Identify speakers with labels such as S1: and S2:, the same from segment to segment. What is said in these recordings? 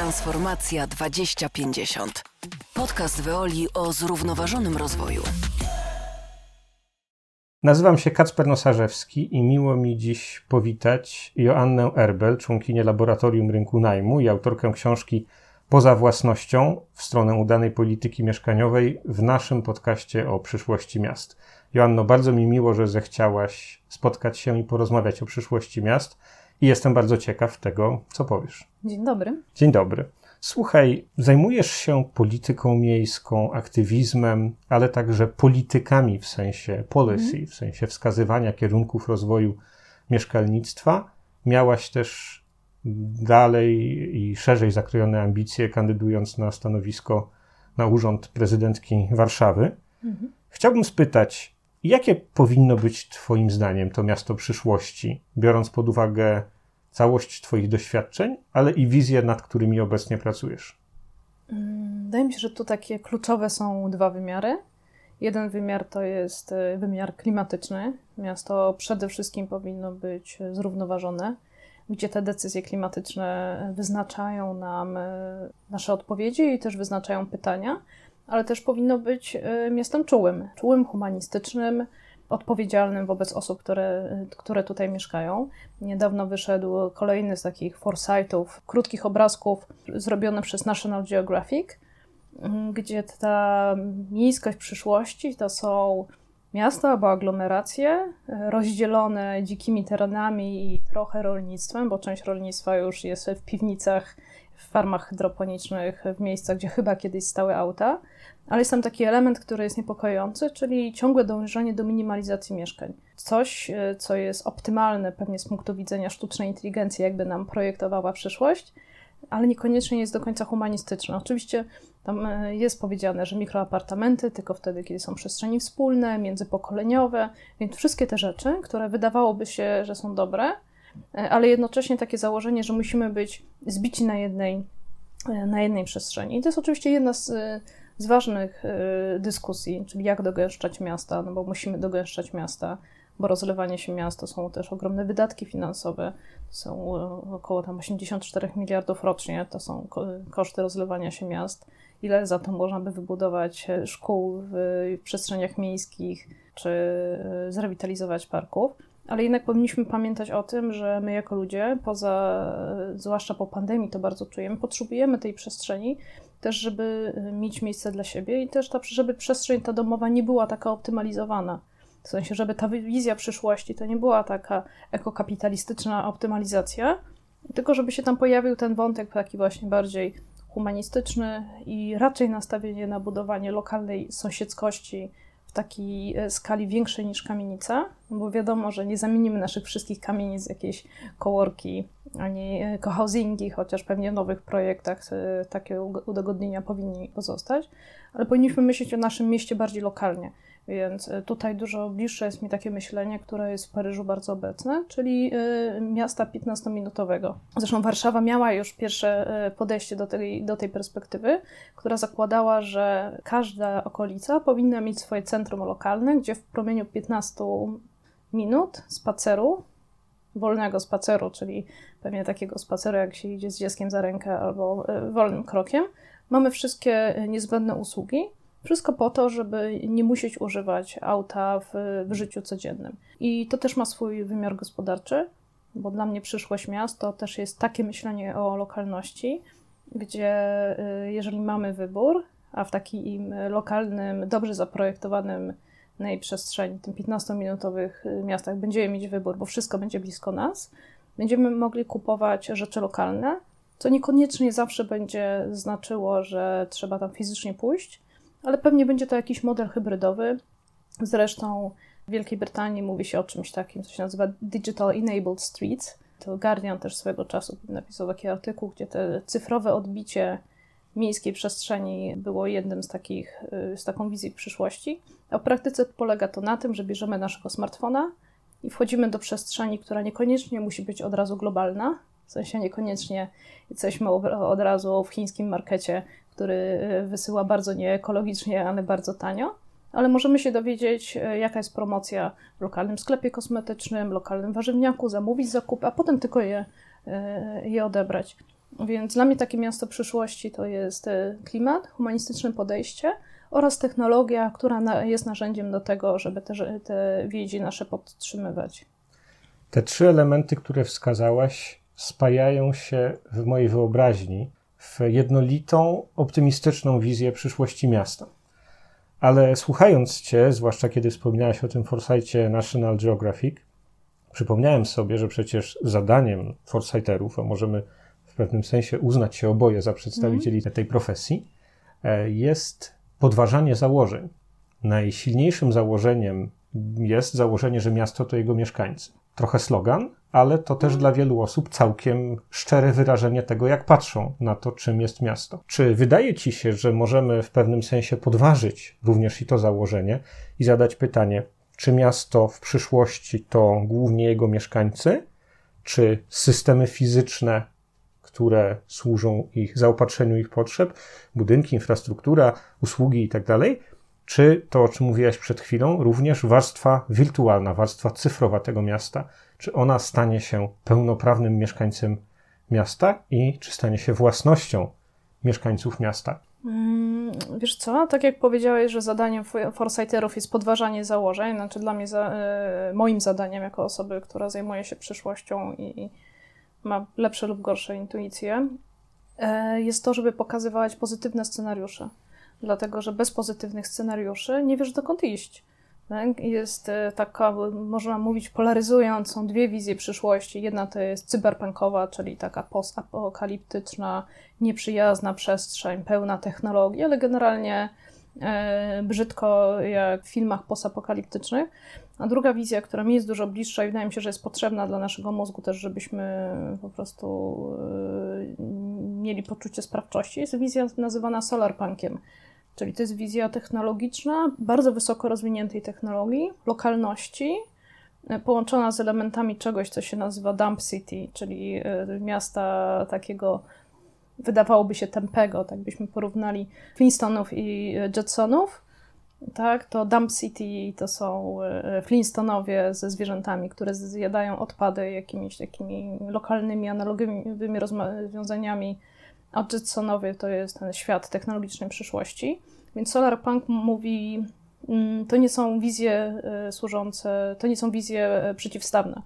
S1: Transformacja 2050. Podcast Weoli o zrównoważonym rozwoju.
S2: Nazywam się Kacper Nosarzewski i miło mi dziś powitać Joannę Erbel, członkinię Laboratorium Rynku Najmu i autorkę książki Poza własnością w stronę udanej polityki mieszkaniowej w naszym podcaście o przyszłości miast. Joanno, bardzo mi miło, że zechciałaś spotkać się i porozmawiać o przyszłości miast i jestem bardzo ciekaw tego, co powiesz.
S3: Dzień dobry.
S2: Dzień dobry. Słuchaj, zajmujesz się polityką miejską, aktywizmem, ale także politykami w sensie policy, mm. w sensie wskazywania kierunków rozwoju mieszkalnictwa. Miałaś też dalej i szerzej zakrojone ambicje, kandydując na stanowisko na urząd prezydentki Warszawy. Mm. Chciałbym spytać, jakie powinno być Twoim zdaniem to miasto przyszłości, biorąc pod uwagę całość Twoich doświadczeń, ale i wizje, nad którymi obecnie pracujesz?
S3: Mm, wydaje mi się, że tu takie kluczowe są dwa wymiary. Jeden wymiar to jest e, wymiar klimatyczny. Miasto przede wszystkim powinno być zrównoważone, gdzie te decyzje klimatyczne wyznaczają nam e, nasze odpowiedzi i też wyznaczają pytania, ale też powinno być e, miastem czułym, czułym, humanistycznym, odpowiedzialnym wobec osób, które, które tutaj mieszkają. Niedawno wyszedł kolejny z takich foresightów, krótkich obrazków zrobiony przez National Geographic, gdzie ta miejskość przyszłości to są miasta albo aglomeracje rozdzielone dzikimi terenami i trochę rolnictwem, bo część rolnictwa już jest w piwnicach, w farmach hydroponicznych, w miejscach, gdzie chyba kiedyś stały auta ale jest tam taki element, który jest niepokojący, czyli ciągłe dążenie do minimalizacji mieszkań. Coś, e, co jest optymalne pewnie z punktu widzenia sztucznej inteligencji, jakby nam projektowała przyszłość, ale niekoniecznie jest do końca humanistyczne. Oczywiście tam e, jest powiedziane, że mikroapartamenty tylko wtedy, kiedy są przestrzeni wspólne, międzypokoleniowe, więc wszystkie te rzeczy, które wydawałoby się, że są dobre, e, ale jednocześnie takie założenie, że musimy być zbici na jednej, na jednej przestrzeni. I to jest oczywiście jedna z z ważnych y, dyskusji, czyli jak dogęszczać miasta, no bo musimy dogęszczać miasta, bo rozlewanie się miast to są też ogromne wydatki finansowe, są y, około tam 84 miliardów rocznie, to są koszty rozlewania się miast. Ile za to można by wybudować e, szkół w przestrzeniach miejskich, czy y, zrewitalizować parków ale jednak powinniśmy pamiętać o tym, że my jako ludzie, poza, zwłaszcza po pandemii to bardzo czujemy, potrzebujemy tej przestrzeni też, żeby y, mieć miejsce dla siebie i też ta, żeby przestrzeń ta domowa nie była taka optymalizowana. W sensie, żeby ta wizja przyszłości to nie była taka ekokapitalistyczna optymalizacja, tylko żeby się tam pojawił ten wątek taki właśnie bardziej humanistyczny i raczej nastawienie na budowanie lokalnej sąsiedzkości, w takiej e, skali większej niż kamienica, bo wiadomo, że nie zamienimy naszych wszystkich kamienic w jakieś kołorki ani e, cohousingi, chociaż pewnie w nowych projektach e, takie udogodnienia powinni pozostać, ale powinniśmy myśleć o naszym mieście bardziej lokalnie. Więc e, tutaj dużo bliższe jest mi takie myślenie, które jest w Paryżu bardzo obecne, czyli e, miasta 15-minutowego. Zresztą Warszawa miała już pierwsze e, podejście do tej, do tej perspektywy, która zakładała, że każda okolica powinna mieć swoje centrum lokalne, gdzie w promieniu 15 minut spaceru, wolnego spaceru, czyli pewnie takiego spaceru, jak się idzie z dzieckiem za rękę albo wolnym krokiem, mamy wszystkie niezbędne usługi wszystko po to, żeby nie musieć używać auta w, w życiu codziennym. I to też ma swój wymiar gospodarczy, bo dla mnie przyszłość miast to też jest takie myślenie o lokalności, gdzie y, jeżeli mamy wybór, a w takim lokalnym, dobrze zaprojektowanym przestrzeni, tym 15-minutowych y, miastach będziemy mieć wybór, bo wszystko będzie blisko nas, będziemy mogli kupować rzeczy lokalne, co niekoniecznie zawsze będzie znaczyło, że trzeba tam fizycznie pójść, ale pewnie będzie to jakiś model hybrydowy. Zresztą w Wielkiej Brytanii mówi się o czymś takim, co się nazywa Digital Enabled Streets. To Guardian też swego czasu napisał taki artykuł, gdzie te cyfrowe odbicie miejskiej przestrzeni było jednym z takich, y, z taką wizji przyszłości. A w praktyce polega to na tym, że bierzemy naszego smartfona i wchodzimy do przestrzeni, która niekoniecznie musi być od razu globalna, w sensie niekoniecznie jesteśmy od razu w chińskim markecie który e, wysyła bardzo nieekologicznie, ale bardzo tanio. Ale możemy się dowiedzieć, e, jaka jest promocja w lokalnym sklepie kosmetycznym, lokalnym warzywniaku, zamówić zakup, a potem tylko je, e, je odebrać. Więc dla mnie takie miasto przyszłości to jest klimat, humanistyczne podejście oraz technologia, która jest narzędziem do tego, żeby te, te więzi nasze podtrzymywać.
S2: Te trzy elementy, które wskazałaś, spajają się w mojej wyobraźni w jednolitą, optymistyczną wizję przyszłości miasta. Ale słuchając Cię, zwłaszcza kiedy wspominałaś o tym Foresightie National Geographic, przypomniałem sobie, że przecież zadaniem Foresighterów, a możemy w pewnym sensie uznać się oboje za przedstawicieli mm. tej profesji, e, jest podważanie założeń. Najsilniejszym założeniem jest założenie, że miasto to jego mieszkańcy. Trochę slogan, ale to też dla wielu osób całkiem szczere wyrażenie tego, jak patrzą na to, czym jest miasto. Czy wydaje ci się, że możemy w pewnym sensie podważyć również i to założenie i zadać pytanie, czy miasto w przyszłości to głównie jego mieszkańcy, czy systemy fizyczne, które służą ich zaopatrzeniu ich potrzeb, budynki, infrastruktura, usługi itd., tak czy to, o czym mówiłaś przed chwilą, również warstwa wirtualna, warstwa cyfrowa tego miasta, czy ona stanie się pełnoprawnym mieszkańcem miasta i czy stanie się własnością mieszkańców miasta?
S3: Mm, wiesz co, tak jak powiedziałeś, że zadaniem foresighterów jest podważanie założeń, znaczy dla mnie, za, y, moim zadaniem jako osoby, która zajmuje się przyszłością i ma lepsze lub gorsze intuicje, y, jest to, żeby pokazywać pozytywne scenariusze. Dlatego, że bez pozytywnych scenariuszy nie wiesz dokąd iść. Tak? Jest e, taka, można mówić, polaryzującą dwie wizje przyszłości. Jedna to jest cyberpunkowa, czyli taka postapokaliptyczna, nieprzyjazna przestrzeń, pełna technologii, ale generalnie e, brzydko jak w filmach postapokaliptycznych. A druga wizja, która mi jest dużo bliższa i wydaje mi się, że jest potrzebna dla naszego mózgu też, żebyśmy po prostu e, mieli poczucie sprawczości, jest wizja nazywana solarpunkiem. Czyli to jest wizja technologiczna, bardzo wysoko rozwiniętej technologii, lokalności, e, połączona z elementami czegoś, co się nazywa Dump City, czyli e, miasta takiego, wydawałoby się tempego, tak byśmy porównali Flintstonów i e, Jetsonów. Tak, to Dump City to są Flintstonowie ze zwierzętami, które zjadają odpady jakimiś takimi lokalnymi, analogowymi rozwiązaniami a Jetsonowie to jest ten świat technologicznej przyszłości. Więc Solarpunk mówi, mm, to nie są wizje e, służące, to nie są wizje e, przeciwstawne.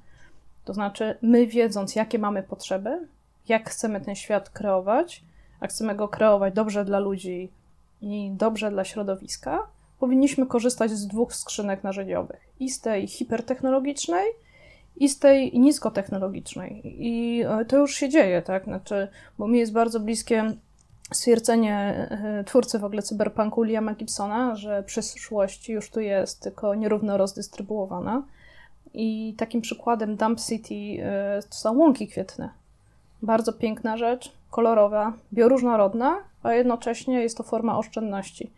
S3: To znaczy, my wiedząc, jakie mamy potrzeby, jak chcemy ten świat kreować, a chcemy go kreować dobrze dla ludzi i dobrze dla środowiska, powinniśmy korzystać z dwóch skrzynek narzędziowych. I z tej hipertechnologicznej, i z tej niskotechnologicznej. I e, to już się dzieje, tak? Znaczy, bo mi jest bardzo bliskie stwierdzenie e, twórcy w ogóle cyberpunku Liama Gibsona, że przyszłość już tu jest, tylko nierówno rozdystrybuowana. I takim przykładem Dump City e, to są łąki kwietne. Bardzo piękna rzecz, kolorowa, bioróżnorodna, a jednocześnie jest to forma oszczędności.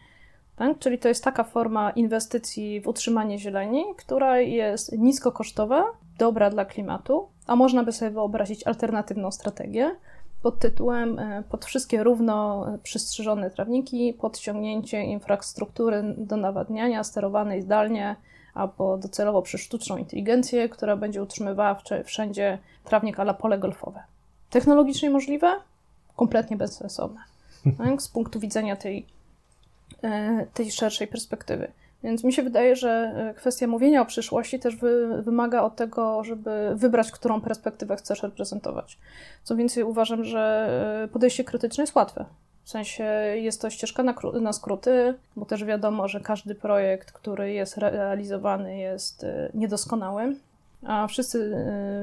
S3: Tak? Czyli to jest taka forma inwestycji w utrzymanie zieleni, która jest niskokosztowa, dobra dla klimatu, a można by sobie wyobrazić alternatywną strategię pod tytułem e, pod wszystkie równo przystrzyżone trawniki, podciągnięcie infrastruktury do nawadniania sterowanej zdalnie albo docelowo przez sztuczną inteligencję, która będzie utrzymywała wszędzie trawnik ala pole golfowe. Technologicznie możliwe? Kompletnie bezsensowne. Tak? Z punktu widzenia tej, e, tej szerszej perspektywy. Więc mi się wydaje, że e, kwestia mówienia o przyszłości też wy, wymaga od tego, żeby wybrać, którą perspektywę chcesz reprezentować. Co więcej, uważam, że e, podejście krytyczne jest łatwe. W sensie jest to ścieżka na, na skróty, bo też wiadomo, że każdy projekt, który jest realizowany, jest e, niedoskonały. A wszyscy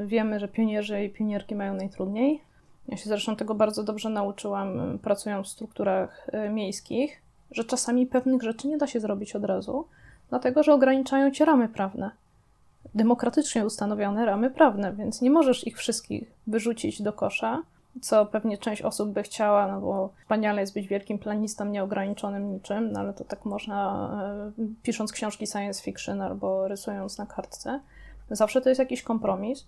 S3: wiemy, że pionierzy i pionierki mają najtrudniej. Ja się zresztą tego bardzo dobrze nauczyłam, pracując w strukturach miejskich że czasami pewnych rzeczy nie da się zrobić od razu, dlatego że ograniczają cię ramy prawne. Demokratycznie ustanowione ramy prawne, więc nie możesz ich wszystkich wyrzucić do kosza, co pewnie część osób by chciała, no bo wspaniale jest być wielkim planistą nieograniczonym niczym, no ale to tak można e, pisząc książki science fiction albo rysując na kartce. Zawsze to jest jakiś kompromis.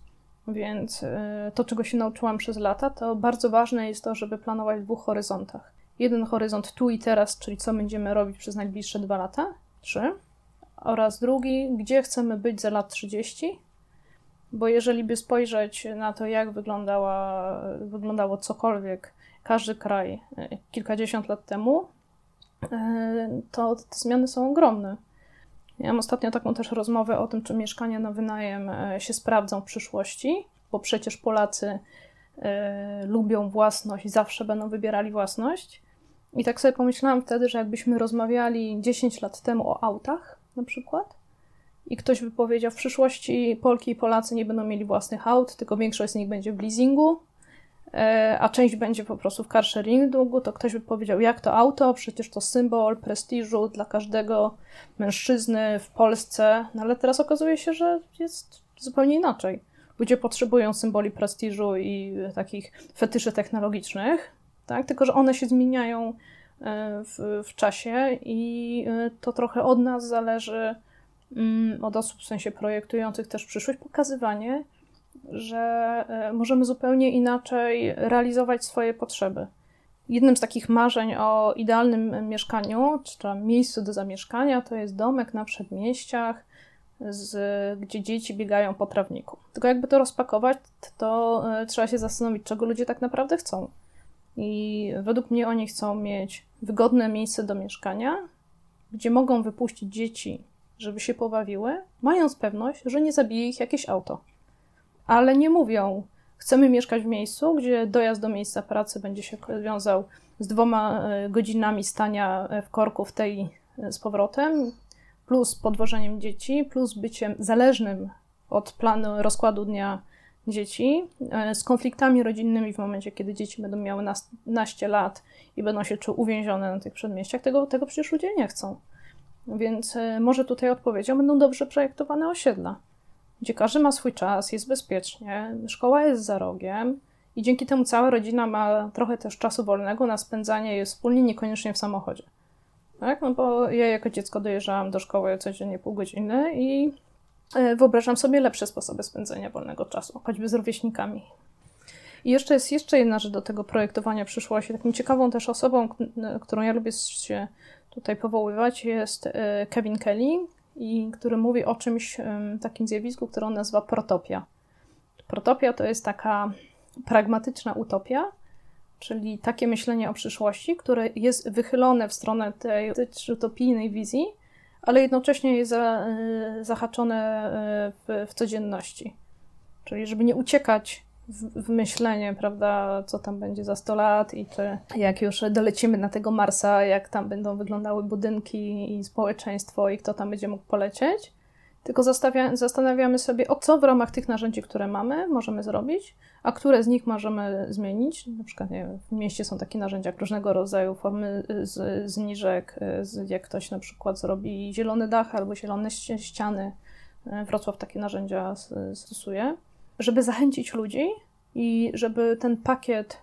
S3: Więc e, to, czego się nauczyłam przez lata, to bardzo ważne jest to, żeby planować w dwóch horyzontach jeden horyzont tu i teraz, czyli co będziemy robić przez najbliższe dwa lata, trzy, oraz drugi, gdzie chcemy być za lat 30 Bo jeżeli by spojrzeć na to, jak wyglądała, wyglądało cokolwiek, każdy kraj e, kilkadziesiąt lat temu, e, to te zmiany są ogromne. Miałam ostatnio taką też rozmowę o tym, czy mieszkania na wynajem e, się sprawdzą w przyszłości, bo przecież Polacy lubią własność i zawsze będą wybierali własność. I tak sobie pomyślałam wtedy, że jakbyśmy rozmawiali 10 lat temu o autach na przykład, i ktoś by powiedział, w przyszłości Polki i Polacy nie będą mieli własnych aut, tylko większość z nich będzie w leasingu, e, a część będzie po prostu w carsharingu, to ktoś by powiedział, jak to auto? Przecież to symbol prestiżu dla każdego mężczyzny w Polsce. No ale teraz okazuje się, że jest zupełnie inaczej. Ludzie potrzebują symboli prestiżu i takich fetyszy technologicznych, tak? tylko że one się zmieniają e, w, w czasie i e, to trochę od nas zależy, Mm, od osób w sensie projektujących też przyszłość, pokazywanie, że e, możemy zupełnie inaczej realizować swoje potrzeby. Jednym z takich marzeń o idealnym mieszkaniu, czy miejscu do zamieszkania, to jest domek na przedmieściach, z, gdzie dzieci biegają po trawniku. Tylko jakby to rozpakować, to trzeba się zastanowić, czego ludzie tak naprawdę chcą. I według mnie oni chcą mieć wygodne miejsce do mieszkania, gdzie mogą wypuścić dzieci żeby się pobawiły, mając pewność, że nie zabije ich jakieś auto. Ale nie mówią, chcemy mieszkać w miejscu, gdzie dojazd do miejsca pracy będzie się wiązał z dwoma e, godzinami stania e, w korku w tej e, z powrotem, plus podwożeniem dzieci, plus byciem zależnym od planu rozkładu dnia dzieci, z konfliktami rodzinnymi w momencie, kiedy dzieci będą miały naście lat i będą się czuły uwięzione na tych przedmieściach. Tego, tego przecież ludzie nie chcą. Więc e, może tutaj odpowiedzią będą dobrze projektowane osiedla, gdzie każdy ma swój czas, jest bezpiecznie, szkoła jest za rogiem i dzięki temu cała rodzina ma trochę też czasu wolnego na spędzanie je wspólnie, niekoniecznie w samochodzie. Tak? No bo ja jako dziecko dojeżdżałam do szkoły codziennie pół godziny i e, wyobrażam sobie lepsze sposoby spędzenia wolnego czasu, choćby z rówieśnikami. I jeszcze jest jeszcze jedna rzecz do tego projektowania przyszłości. Taką ciekawą też osobą, którą ja lubię się tutaj powoływać, jest e, Kevin Kelly, i który mówi o czymś takim zjawisku, które on nazywa protopia. Protopia to jest taka pragmatyczna utopia, czyli takie myślenie o przyszłości, które jest wychylone w stronę tej utopijnej wizji, ale jednocześnie jest za, e, zahaczone e, w, w codzienności. Czyli żeby nie uciekać w, w, myślenie, prawda, co tam będzie za 100 lat i czy jak już dolecimy na tego Marsa, jak tam będą wyglądały budynki i społeczeństwo i kto tam będzie mógł polecieć. Tylko zastanawiamy sobie, co w ramach tych narzędzi, które mamy, możemy zrobić, a które z nich możemy zmienić. Na przykład nie w mieście są takie narzędzia różnego rodzaju, formy z, zniżek, z, jak ktoś na przykład zrobi zielony dach albo zielone ściany. Wrocław takie narzędzia stosuje żeby zachęcić ludzi i żeby ten pakiet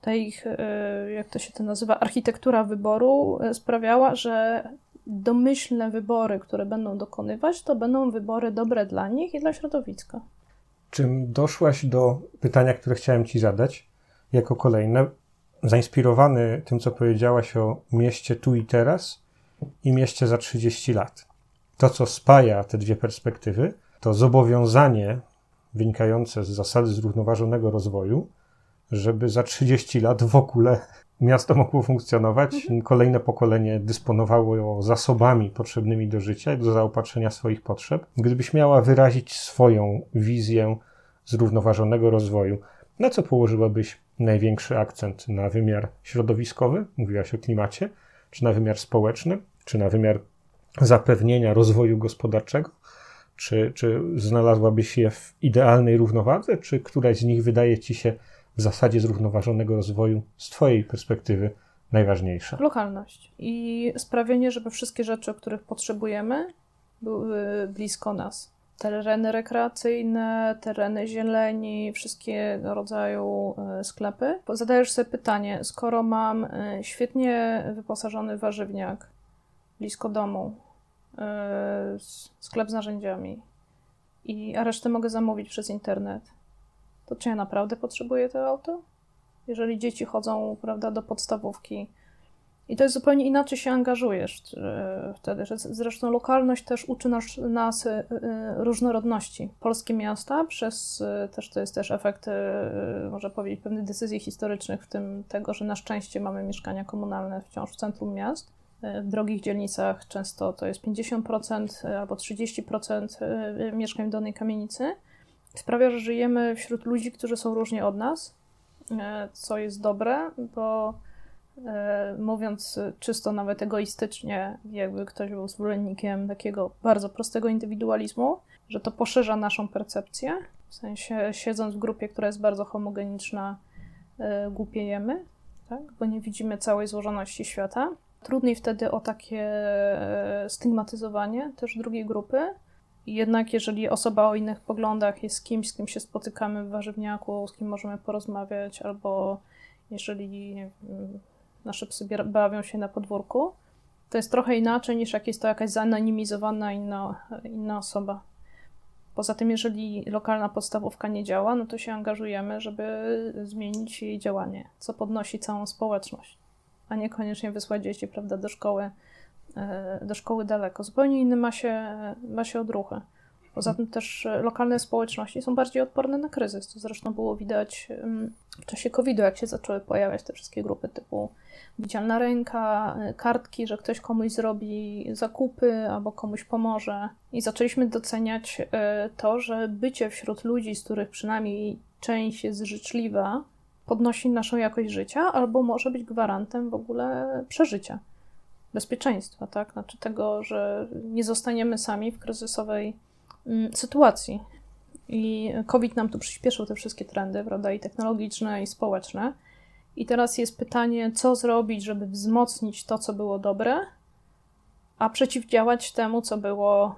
S3: tej, e, jak to się to nazywa, architektura wyboru sprawiała, że domyślne wybory, które będą dokonywać, to będą wybory dobre dla nich i dla środowiska.
S2: Czym doszłaś do pytania, które chciałem Ci zadać, jako kolejne, zainspirowany tym, co powiedziałaś o mieście tu i teraz i mieście za 30 lat. To, co spaja te dwie perspektywy, to zobowiązanie wynikające z zasady zrównoważonego rozwoju, żeby za 30 lat w ogóle miasto mogło funkcjonować, mhm. kolejne pokolenie dysponowało zasobami potrzebnymi do życia i do zaopatrzenia swoich potrzeb. Gdybyś miała wyrazić swoją wizję zrównoważonego rozwoju, na co położyłabyś największy akcent? Na wymiar środowiskowy, mówiłaś o klimacie, czy na wymiar społeczny, czy na wymiar zapewnienia rozwoju gospodarczego? Czy, czy znalazłabyś je w idealnej równowadze, czy któraś z nich wydaje ci się w zasadzie zrównoważonego rozwoju z Twojej perspektywy najważniejsza?
S3: Lokalność i sprawienie, żeby wszystkie rzeczy, o których potrzebujemy, były blisko nas. Tereny rekreacyjne, tereny zieleni, wszystkiego rodzaju e, sklepy. Zadajesz sobie pytanie, skoro mam e, świetnie wyposażony warzywniak blisko domu, E, sklep z narzędziami, i, a resztę mogę zamówić przez internet, to czy ja naprawdę potrzebuję to auto? Jeżeli dzieci chodzą prawda, do podstawówki I to jest zupełnie inaczej się angażujesz wtedy. Zresztą lokalność też uczy nas, nas różnorodności. Polskie miasta przez, też to jest też efekt, można powiedzieć, pewnych decyzji historycznych, w tym tego, że na szczęście mamy mieszkania komunalne wciąż w centrum miast. W drogich dzielnicach często to jest 50% albo 30% mieszkań w danej kamienicy. Sprawia, że żyjemy wśród ludzi, którzy są różni od nas, co jest dobre, bo E, mówiąc czysto nawet egoistycznie, jakby ktoś był zwolennikiem takiego bardzo prostego indywidualizmu, że to poszerza naszą percepcję. W sensie, siedząc w grupie, która jest bardzo homogeniczna, e, głupiejemy, tak? bo nie widzimy całej złożoności świata. Trudniej wtedy o takie e, stygmatyzowanie też drugiej grupy. Jednak jeżeli osoba o innych poglądach jest kimś, z kim się spotykamy w warzywniaku, z kim możemy porozmawiać, albo jeżeli nasze psy bawią się na podwórku, to jest trochę inaczej niż jak jest to jakaś zanonimizowana inna, inna osoba. Poza tym, jeżeli lokalna podstawówka nie działa, no to się angażujemy, żeby zmienić jej działanie, co podnosi całą społeczność, a niekoniecznie wysłać dzieci prawda, do szkoły, do szkoły daleko. Zupełnie inny ma się, ma się odruchy. Poza tym też e, lokalne społeczności są bardziej odporne na kryzys. To zresztą było widać w czasie COVID-u, jak się zaczęły pojawiać te wszystkie grupy typu widzialna ręka, e, kartki, że ktoś komuś zrobi zakupy albo komuś pomoże. I zaczęliśmy doceniać e, to, że bycie wśród ludzi, z których przynajmniej część jest życzliwa, podnosi naszą jakość życia albo może być gwarantem w ogóle przeżycia, bezpieczeństwa, tak? Znaczy tego, że nie zostaniemy sami w kryzysowej mm, sytuacji. I COVID nam tu przyspieszył te wszystkie trendy, prawda, i technologiczne, i społeczne. I teraz jest pytanie, co zrobić, żeby wzmocnić to, co było dobre, a przeciwdziałać temu, co było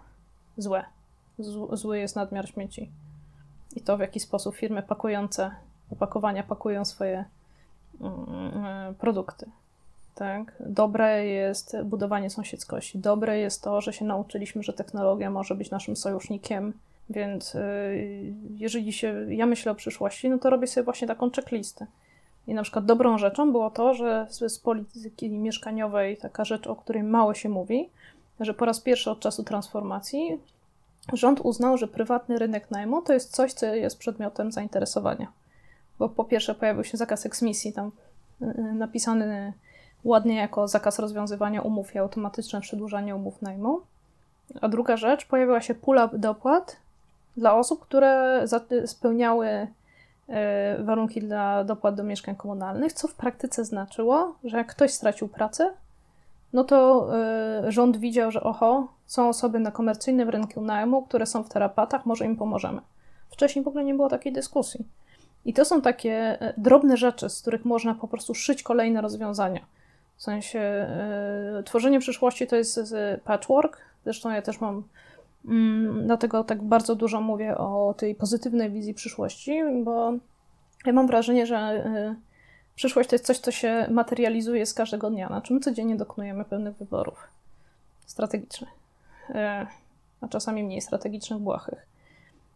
S3: złe. Zły jest nadmiar śmieci. I to, w jaki sposób firmy pakujące opakowania pakują swoje mm, produkty. Tak? Dobre jest budowanie sąsiedzkości. Dobre jest to, że się nauczyliśmy, że technologia może być naszym sojusznikiem. Więc y, jeżeli się, ja myślę o przyszłości, no to robię sobie właśnie taką checklistę. I na przykład dobrą rzeczą było to, że z, polityki mieszkaniowej, taka rzecz, o której mało się mówi, że po raz pierwszy od czasu transformacji rząd uznał, że prywatny rynek najmu to jest coś, co jest przedmiotem zainteresowania. Bo po pierwsze pojawił się zakaz eksmisji, tam y, y, napisany ładnie jako zakaz rozwiązywania umów i automatyczne przedłużanie umów najmu. A druga rzecz, pojawiła się pula dopłat dla osób, które spełniały E, warunki dla dopłat do mieszkań komunalnych, co w praktyce znaczyło, że jak ktoś stracił pracę, no to e, rząd widział, że oho, są osoby na komercyjnym rynku najmu, które są w terapatach, może im pomożemy. Wcześniej w ogóle nie było takiej dyskusji. I to są takie e, drobne rzeczy, z których można po prostu szyć kolejne rozwiązania. W sensie tworzenie przyszłości to jest patchwork. Zresztą ja też mam Mm, dlatego tak bardzo dużo mówię o tej pozytywnej wizji przyszłości, bo ja mam wrażenie, że y, przyszłość to jest coś, co się materializuje z każdego dnia. Na czym codziennie dokonujemy pewnych wyborów strategicznych, y, a czasami mniej strategicznych, błahych.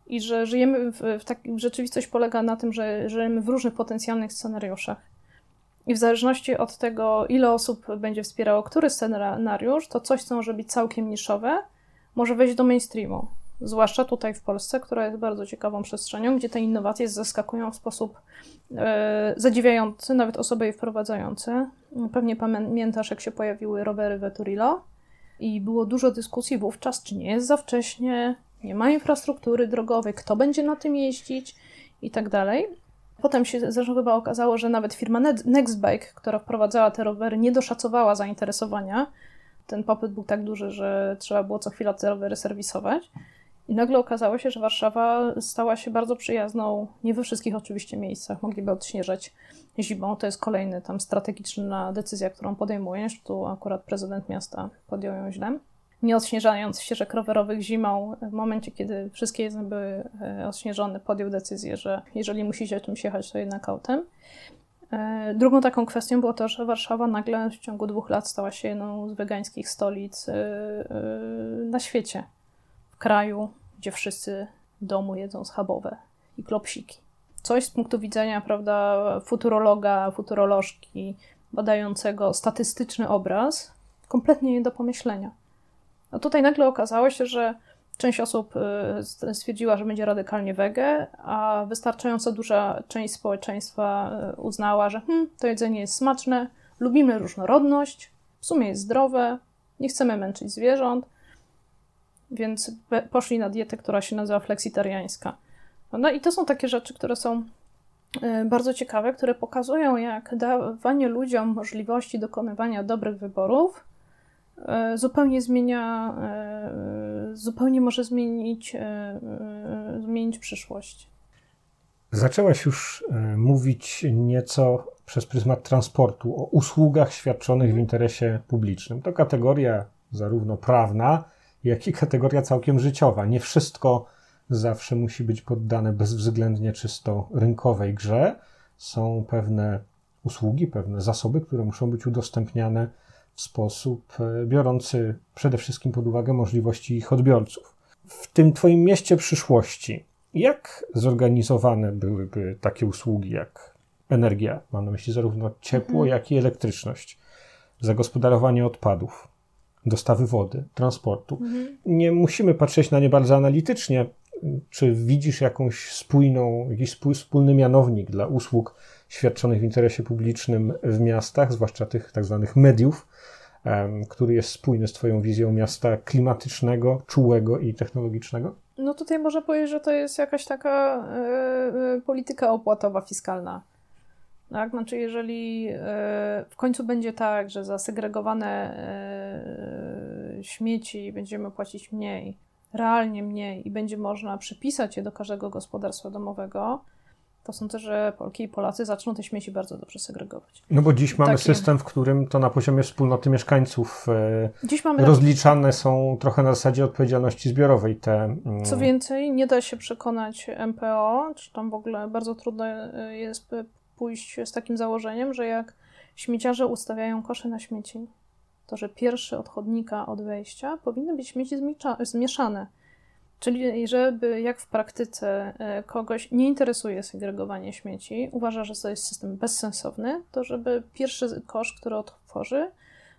S3: I że żyjemy w, w tak, rzeczywistość polega na tym, że żyjemy w różnych potencjalnych scenariuszach. I w zależności od tego, ile osób będzie wspierało który scenariusz, to coś, co może być całkiem niszowe, może wejść do mainstreamu. Zwłaszcza tutaj w Polsce, która jest bardzo ciekawą przestrzenią, gdzie te innowacje zaskakują w sposób e, zadziwiający, nawet osoby je wprowadzające. Pewnie pamiętasz, jak się pojawiły rowery Veturilo i było dużo dyskusji wówczas, czy nie jest za wcześnie, nie ma infrastruktury drogowej, kto będzie na tym jeździć i tak dalej. Potem się zresztą chyba okazało, że nawet firma Nextbike, która wprowadzała te rowery, nie doszacowała zainteresowania ten popyt był tak duży, że trzeba było co chwila te rowery serwisować. I nagle okazało się, że Warszawa stała się bardzo przyjazną, nie we wszystkich oczywiście miejscach, mogliby odśnieżać zimą. To jest kolejna tam strategiczna decyzja, którą podejmujesz. Tu akurat prezydent miasta podjął ją źle. Nie odśnieżając ścieżek rowerowych zimą, w momencie, kiedy wszystkie jezdnie były e, odśnieżone, podjął decyzję, że jeżeli musicie czymś jechać, to jednak autem. E, drugą taką kwestią było to, że Warszawa nagle w ciągu dwóch lat stała się jedną z wegańskich stolic e, na świecie. W kraju, gdzie wszyscy w domu jedzą schabowe i klopsiki. Coś z punktu widzenia, prawda, futurologa, futurolożki, badającego statystyczny obraz, kompletnie nie do pomyślenia. No tutaj nagle okazało się, że część osób y, stwierdziła, że będzie radykalnie wege, a wystarczająco duża część społeczeństwa y, uznała, że hm, to jedzenie jest smaczne, lubimy różnorodność, w sumie jest zdrowe, nie chcemy męczyć zwierząt, więc poszli na dietę, która się nazywa fleksitariańska. No i to są takie rzeczy, które są y, bardzo ciekawe, które pokazują, jak dawanie ludziom możliwości dokonywania dobrych wyborów zupełnie zmienia, e, zupełnie może zmienić, e, zmienić przyszłość.
S2: Zaczęłaś już mówić nieco przez pryzmat transportu o usługach świadczonych w interesie publicznym. To kategoria zarówno prawna, jak i kategoria całkiem życiowa. Nie wszystko zawsze musi być poddane bezwzględnie czysto rynkowej grze. Są pewne usługi, pewne zasoby, które muszą być udostępniane sposób e, biorący przede wszystkim pod uwagę możliwości ich odbiorców. W tym Twoim mieście przyszłości, jak zorganizowane byłyby takie usługi jak energia, mam na myśli zarówno ciepło, mhm. jak i elektryczność, zagospodarowanie odpadów, dostawy wody, transportu. Mhm. Nie musimy patrzeć na nie bardzo analitycznie. Czy widzisz jakąś spójną, jakiś wspólny mianownik dla usług świadczonych w interesie publicznym w miastach, zwłaszcza tych tak zwanych mediów, który jest spójny z Twoją wizją miasta klimatycznego, czułego i technologicznego?
S3: No tutaj można powiedzieć, że to jest jakaś taka y, polityka opłatowa, fiskalna. Tak? Znaczy, jeżeli y, w końcu będzie tak, że za segregowane śmieci będziemy płacić mniej, realnie mniej i będzie można przypisać je do każdego gospodarstwa domowego, to sądzę, że Polki i Polacy zaczną te śmieci bardzo dobrze segregować.
S2: No bo dziś mamy Takie... system, w którym to na poziomie wspólnoty mieszkańców e, rozliczane są trochę na zasadzie odpowiedzialności zbiorowej te...
S3: Mm, Co więcej, nie da się przekonać MPO, czy tam w ogóle bardzo trudno e, jest pójść z takim założeniem, że jak śmieciarze ustawiają kosze na śmieci, to że pierwszy od chodnika od wejścia powinny być śmieci zmieszane. Czyli żeby jak w praktyce e, kogoś nie interesuje segregowanie śmieci, uważa, że to jest system bezsensowny, to żeby pierwszy kosz, który otworzy,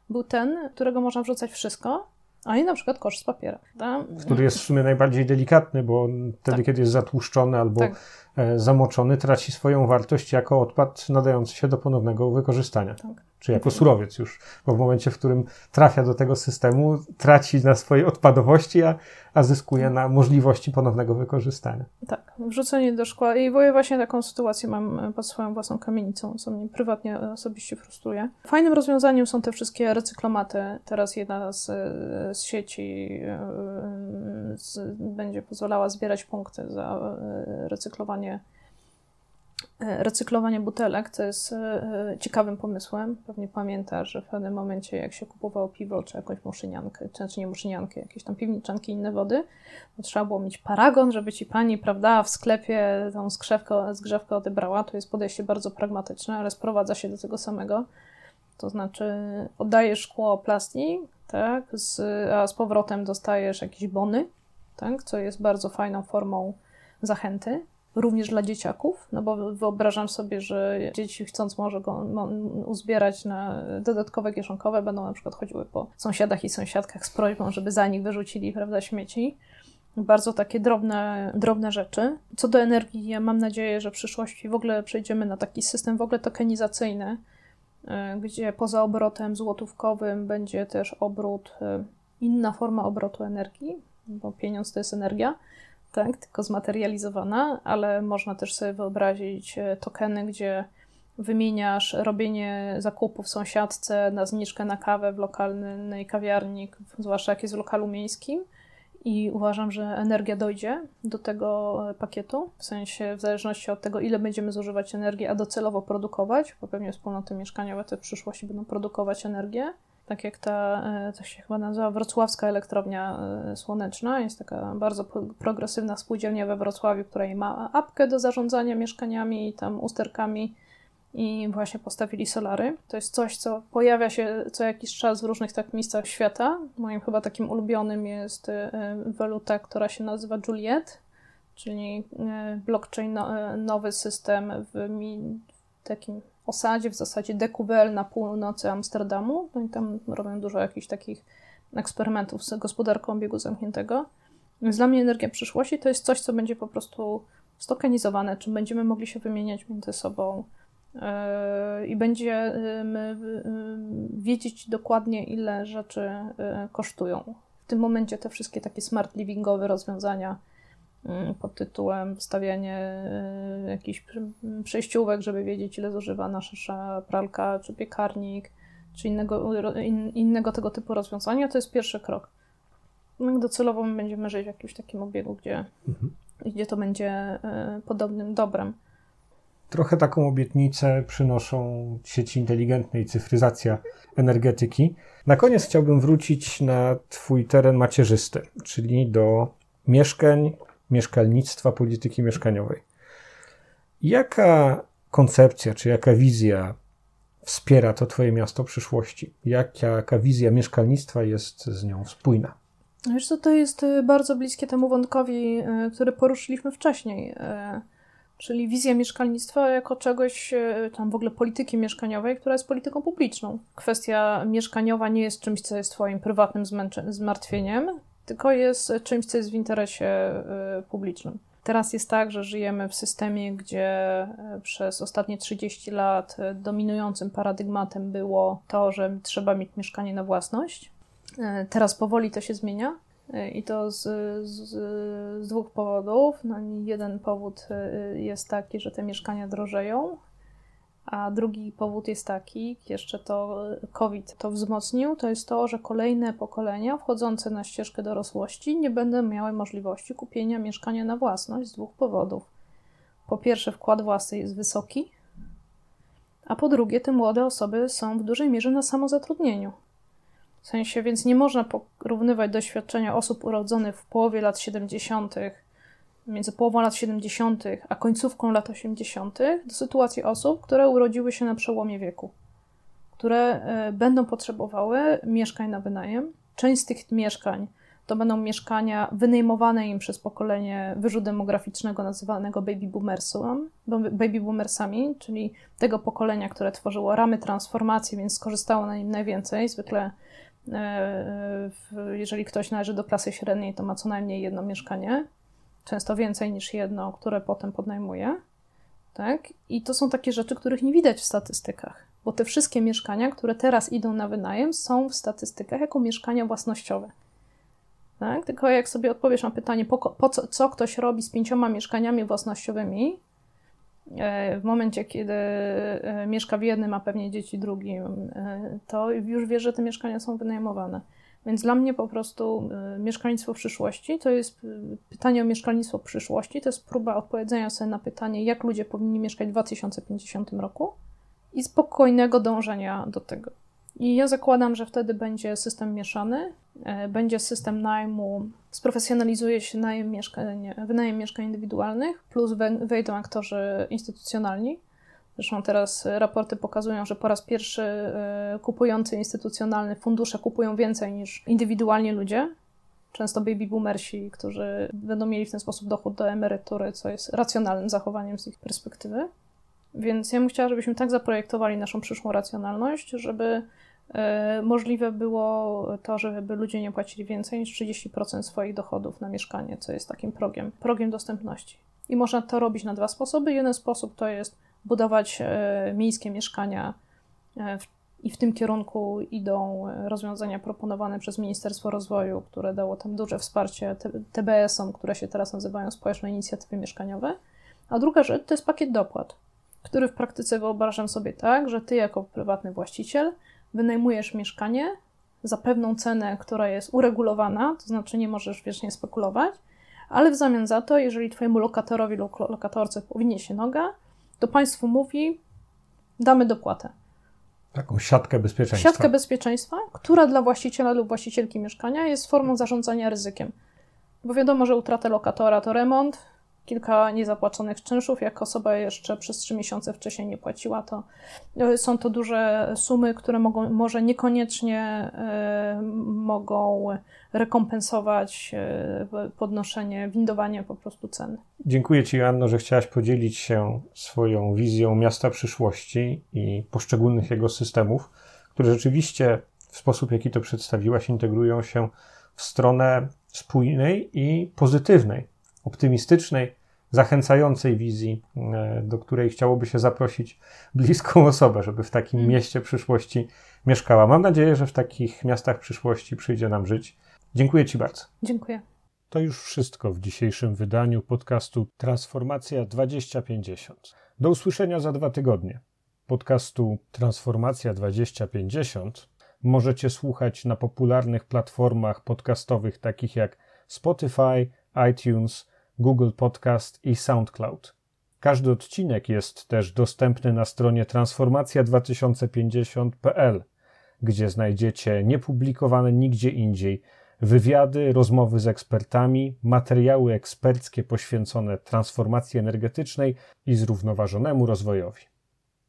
S3: był ten, którego można wrzucać wszystko, a nie na przykład kosz z papiera.
S2: Tak? Który jest w sumie najbardziej delikatny, bo wtedy, tak. kiedy jest zatłuszczony albo tak. E, zamoczony, traci swoją wartość jako odpad nadający się do ponownego wykorzystania. Tak czy jako surowiec już, bo w momencie, w którym trafia do tego systemu, traci na swojej odpadowości, a, a zyskuje na możliwości ponownego wykorzystania.
S3: Tak, wrzucenie do szkła. I właśnie taką sytuację mam pod swoją własną kamienicą, co mnie prywatnie osobiście frustruje. Fajnym rozwiązaniem są te wszystkie recyklomaty. Teraz jedna z, z sieci e, z, będzie pozwalała zbierać punkty za e, recyklowanie E, recyklowanie butelek to jest e, ciekawym pomysłem. Pewnie pamiętasz, że w pewnym momencie, jak się kupowało piwo, czy jakąś muszyniankę, czy, czy nie muszyniankę, jakieś tam piwniczanki, inne wody, to trzeba było mieć paragon, żeby ci pani, prawda, w sklepie tą skrzewkę, zgrzewkę odebrała. To jest podejście bardzo pragmatyczne, ale sprowadza się do tego samego. To znaczy, oddajesz szkło, plastik, tak, z, a z powrotem dostajesz jakieś bony, tak, co jest bardzo fajną formą zachęty również dla dzieciaków, no bo wyobrażam sobie, że dzieci chcąc może go uzbierać na dodatkowe kieszonkowe, będą na przykład chodziły po sąsiadach i sąsiadkach z prośbą, żeby za nich wyrzucili, prawda, śmieci. Bardzo takie drobne, drobne rzeczy. Co do energii, ja mam nadzieję, że w przyszłości w ogóle przejdziemy na taki system w ogóle tokenizacyjny, e, gdzie poza obrotem złotówkowym będzie też obrót, e, inna forma obrotu energii, bo pieniądz to jest energia, tak, tylko zmaterializowana, ale można też sobie wyobrazić e, tokeny, gdzie wymieniasz robienie zakupów w sąsiadce na zniżkę na kawę w lokalnej kawiarni, zwłaszcza jak jest w lokalu miejskim. I uważam, że energia dojdzie do tego e, pakietu, w sensie w zależności od tego, ile będziemy zużywać energii, a docelowo produkować, bo pewnie wspólnoty mieszkaniowe te w przyszłości będą produkować energię tak jak ta, e, to się chyba nazywa Wrocławska Elektrownia e, Słoneczna. Jest taka bardzo progresywna spółdzielnia we Wrocławiu, która ma apkę do zarządzania mieszkaniami i tam usterkami i właśnie postawili solary. To jest coś, co pojawia się co jakiś czas w różnych tak miejscach świata. Moim chyba takim ulubionym jest e, waluta, która się nazywa Juliet, czyli blockchain, nowy system w takim osadzie, w zasadzie Decubel na północy Amsterdamu. No i tam robią dużo jakichś takich eksperymentów z gospodarką obiegu zamkniętego. Więc dla mnie energia przyszłości to jest coś, co będzie po prostu stokanizowane, czym będziemy mogli się wymieniać między sobą yy, i będziemy yy, wiedzieć dokładnie, ile rzeczy yy, kosztują. W tym momencie te wszystkie takie smart livingowe rozwiązania pod tytułem wstawianie jakichś przejściówek, żeby wiedzieć, ile zużywa nasza pralka, czy piekarnik, czy innego, in, innego tego typu rozwiązania, to jest pierwszy krok. No docelowo my będziemy żyć w jakimś takim obiegu, gdzie, mhm. gdzie to będzie y, podobnym dobrem.
S2: Trochę taką obietnicę przynoszą sieci inteligentne i cyfryzacja energetyki. Na koniec chciałbym wrócić na Twój teren macierzysty, czyli do mieszkań, mieszkalnictwa, polityki mieszkaniowej. Jaka koncepcja, czy jaka wizja wspiera to Twoje miasto przyszłości? Jaka, jaka wizja mieszkalnictwa jest z nią spójna?
S3: Wiesz co, to jest y, bardzo bliskie temu wątkowi, y, który poruszyliśmy wcześniej, y, czyli wizja mieszkalnictwa jako czegoś, tam w ogóle polityki mieszkaniowej, która jest polityką publiczną. Kwestia mieszkaniowa nie jest czymś, co jest Twoim prywatnym zmartwieniem, tylko jest czymś, co jest w interesie publicznym. Teraz jest tak, że żyjemy w systemie, gdzie e, przez ostatnie 30 lat e, dominującym paradygmatem było to, że trzeba mieć mieszkanie na własność. Teraz powoli to się zmienia. I to z, z, z, dwóch powodów. No, jeden powód jest taki, że te mieszkania drożeją, a drugi powód jest taki, jeszcze to COVID to wzmocnił, to jest to, że kolejne pokolenia wchodzące na ścieżkę dorosłości nie będą miały możliwości kupienia mieszkania na własność z dwóch powodów. Po pierwsze, wkład własny jest wysoki, a po drugie, te młode osoby są w dużej mierze na samozatrudnieniu. W sensie, więc nie można porównywać doświadczenia osób urodzonych w połowie lat 70 między połową lat 70. a końcówką lat 80. do sytuacji osób, które urodziły się na przełomie wieku, które e, będą potrzebowały mieszkań na wynajem. Część z tych mieszkań to będą mieszkania wynajmowane im przez pokolenie wyżu demograficznego nazywanego baby, boomersem, baby boomersami, czyli tego pokolenia, które tworzyło ramy transformacji, więc skorzystało na nim najwięcej. Zwykle e, jeżeli ktoś należy do klasy średniej, to ma co najmniej jedno mieszkanie często więcej niż jedno, które potem podnajmuje. Tak? I to są takie rzeczy, których nie widać w statystykach, bo te wszystkie mieszkania, które teraz idą na wynajem, są w statystykach jako mieszkania własnościowe. Tak? Tylko jak sobie odpowiesz na pytanie, po, po co, co ktoś robi z pięcioma mieszkaniami własnościowymi, e, w momencie, kiedy e, mieszka w jednym, a pewnie dzieci drugim, e, to już wie, że te mieszkania są wynajmowane. Więc dla mnie po prostu y, mieszkalnictwo przyszłości to jest y, pytanie o mieszkalnictwo przyszłości, to jest próba odpowiedzenia sobie na pytanie, jak ludzie powinni mieszkać w 2050 roku i spokojnego dążenia do tego. I ja zakładam, że wtedy będzie system mieszany, e, będzie system najmu, sprofesjonalizuje się najem mieszkań, wynajem mieszkań indywidualnych, plus wejdą aktorzy instytucjonalni, Zresztą teraz raporty pokazują, że po raz pierwszy e, kupujący instytucjonalny fundusze kupują więcej niż indywidualnie ludzie. Często baby boomersi, którzy będą mieli w ten sposób dochód do emerytury, co jest racjonalnym zachowaniem z ich perspektywy. Więc ja bym chciała, żebyśmy tak zaprojektowali naszą przyszłą racjonalność, żeby e, możliwe było to, żeby ludzie nie płacili więcej niż 30% swoich dochodów na mieszkanie, co jest takim progiem, progiem dostępności. I można to robić na dwa sposoby. Jeden sposób to jest budować e, miejskie mieszkania e, i w tym kierunku idą e, rozwiązania proponowane przez Ministerstwo Rozwoju, które dało tam duże wsparcie TBS-om, które się teraz nazywają Społeczne Inicjatywy Mieszkaniowe. A druga rzecz to jest pakiet dopłat, który w praktyce wyobrażam sobie tak, że ty jako prywatny właściciel wynajmujesz mieszkanie za pewną cenę, która jest uregulowana, to znaczy nie możesz wiecznie spekulować, ale w zamian za to, jeżeli twojemu lokatorowi lub lokatorce powinie się noga, to państwo mówi, damy dopłatę.
S2: Taką siatkę bezpieczeństwa.
S3: Siatkę bezpieczeństwa, która dla właściciela lub właścicielki mieszkania jest formą zarządzania ryzykiem. Bo wiadomo, że utrata lokatora to remont, kilka niezapłaconych czynszów. Jak osoba jeszcze przez trzy miesiące wcześniej nie płaciła, to e, są to duże sumy, które mogą, może niekoniecznie y, mogą rekompensować y, podnoszenie, windowanie po prostu cen.
S2: Dziękuję Ci, Anno, że chciałaś podzielić się swoją wizją miasta przyszłości i poszczególnych jego systemów, które rzeczywiście w sposób, jaki to przedstawiłaś, integrują się w stronę spójnej i pozytywnej, optymistycznej, zachęcającej wizji, e, do której chciałoby się zaprosić bliską osobę, żeby w takim mm. mieście przyszłości mieszkała. Mam nadzieję, że w takich miastach przyszłości przyjdzie nam żyć. Dziękuję Ci bardzo.
S3: Dziękuję.
S2: To już wszystko w dzisiejszym wydaniu podcastu Transformacja 2050. Do usłyszenia za dwa tygodnie. Podcastu Transformacja 2050 możecie słuchać na popularnych platformach podcastowych takich jak Spotify, iTunes, Google Podcast i SoundCloud. Każdy odcinek jest też dostępny na stronie transformacja2050.pl, gdzie znajdziecie niepublikowane nigdzie indziej wywiady, rozmowy z ekspertami, materiały eksperckie poświęcone transformacji energetycznej i zrównoważonemu rozwojowi.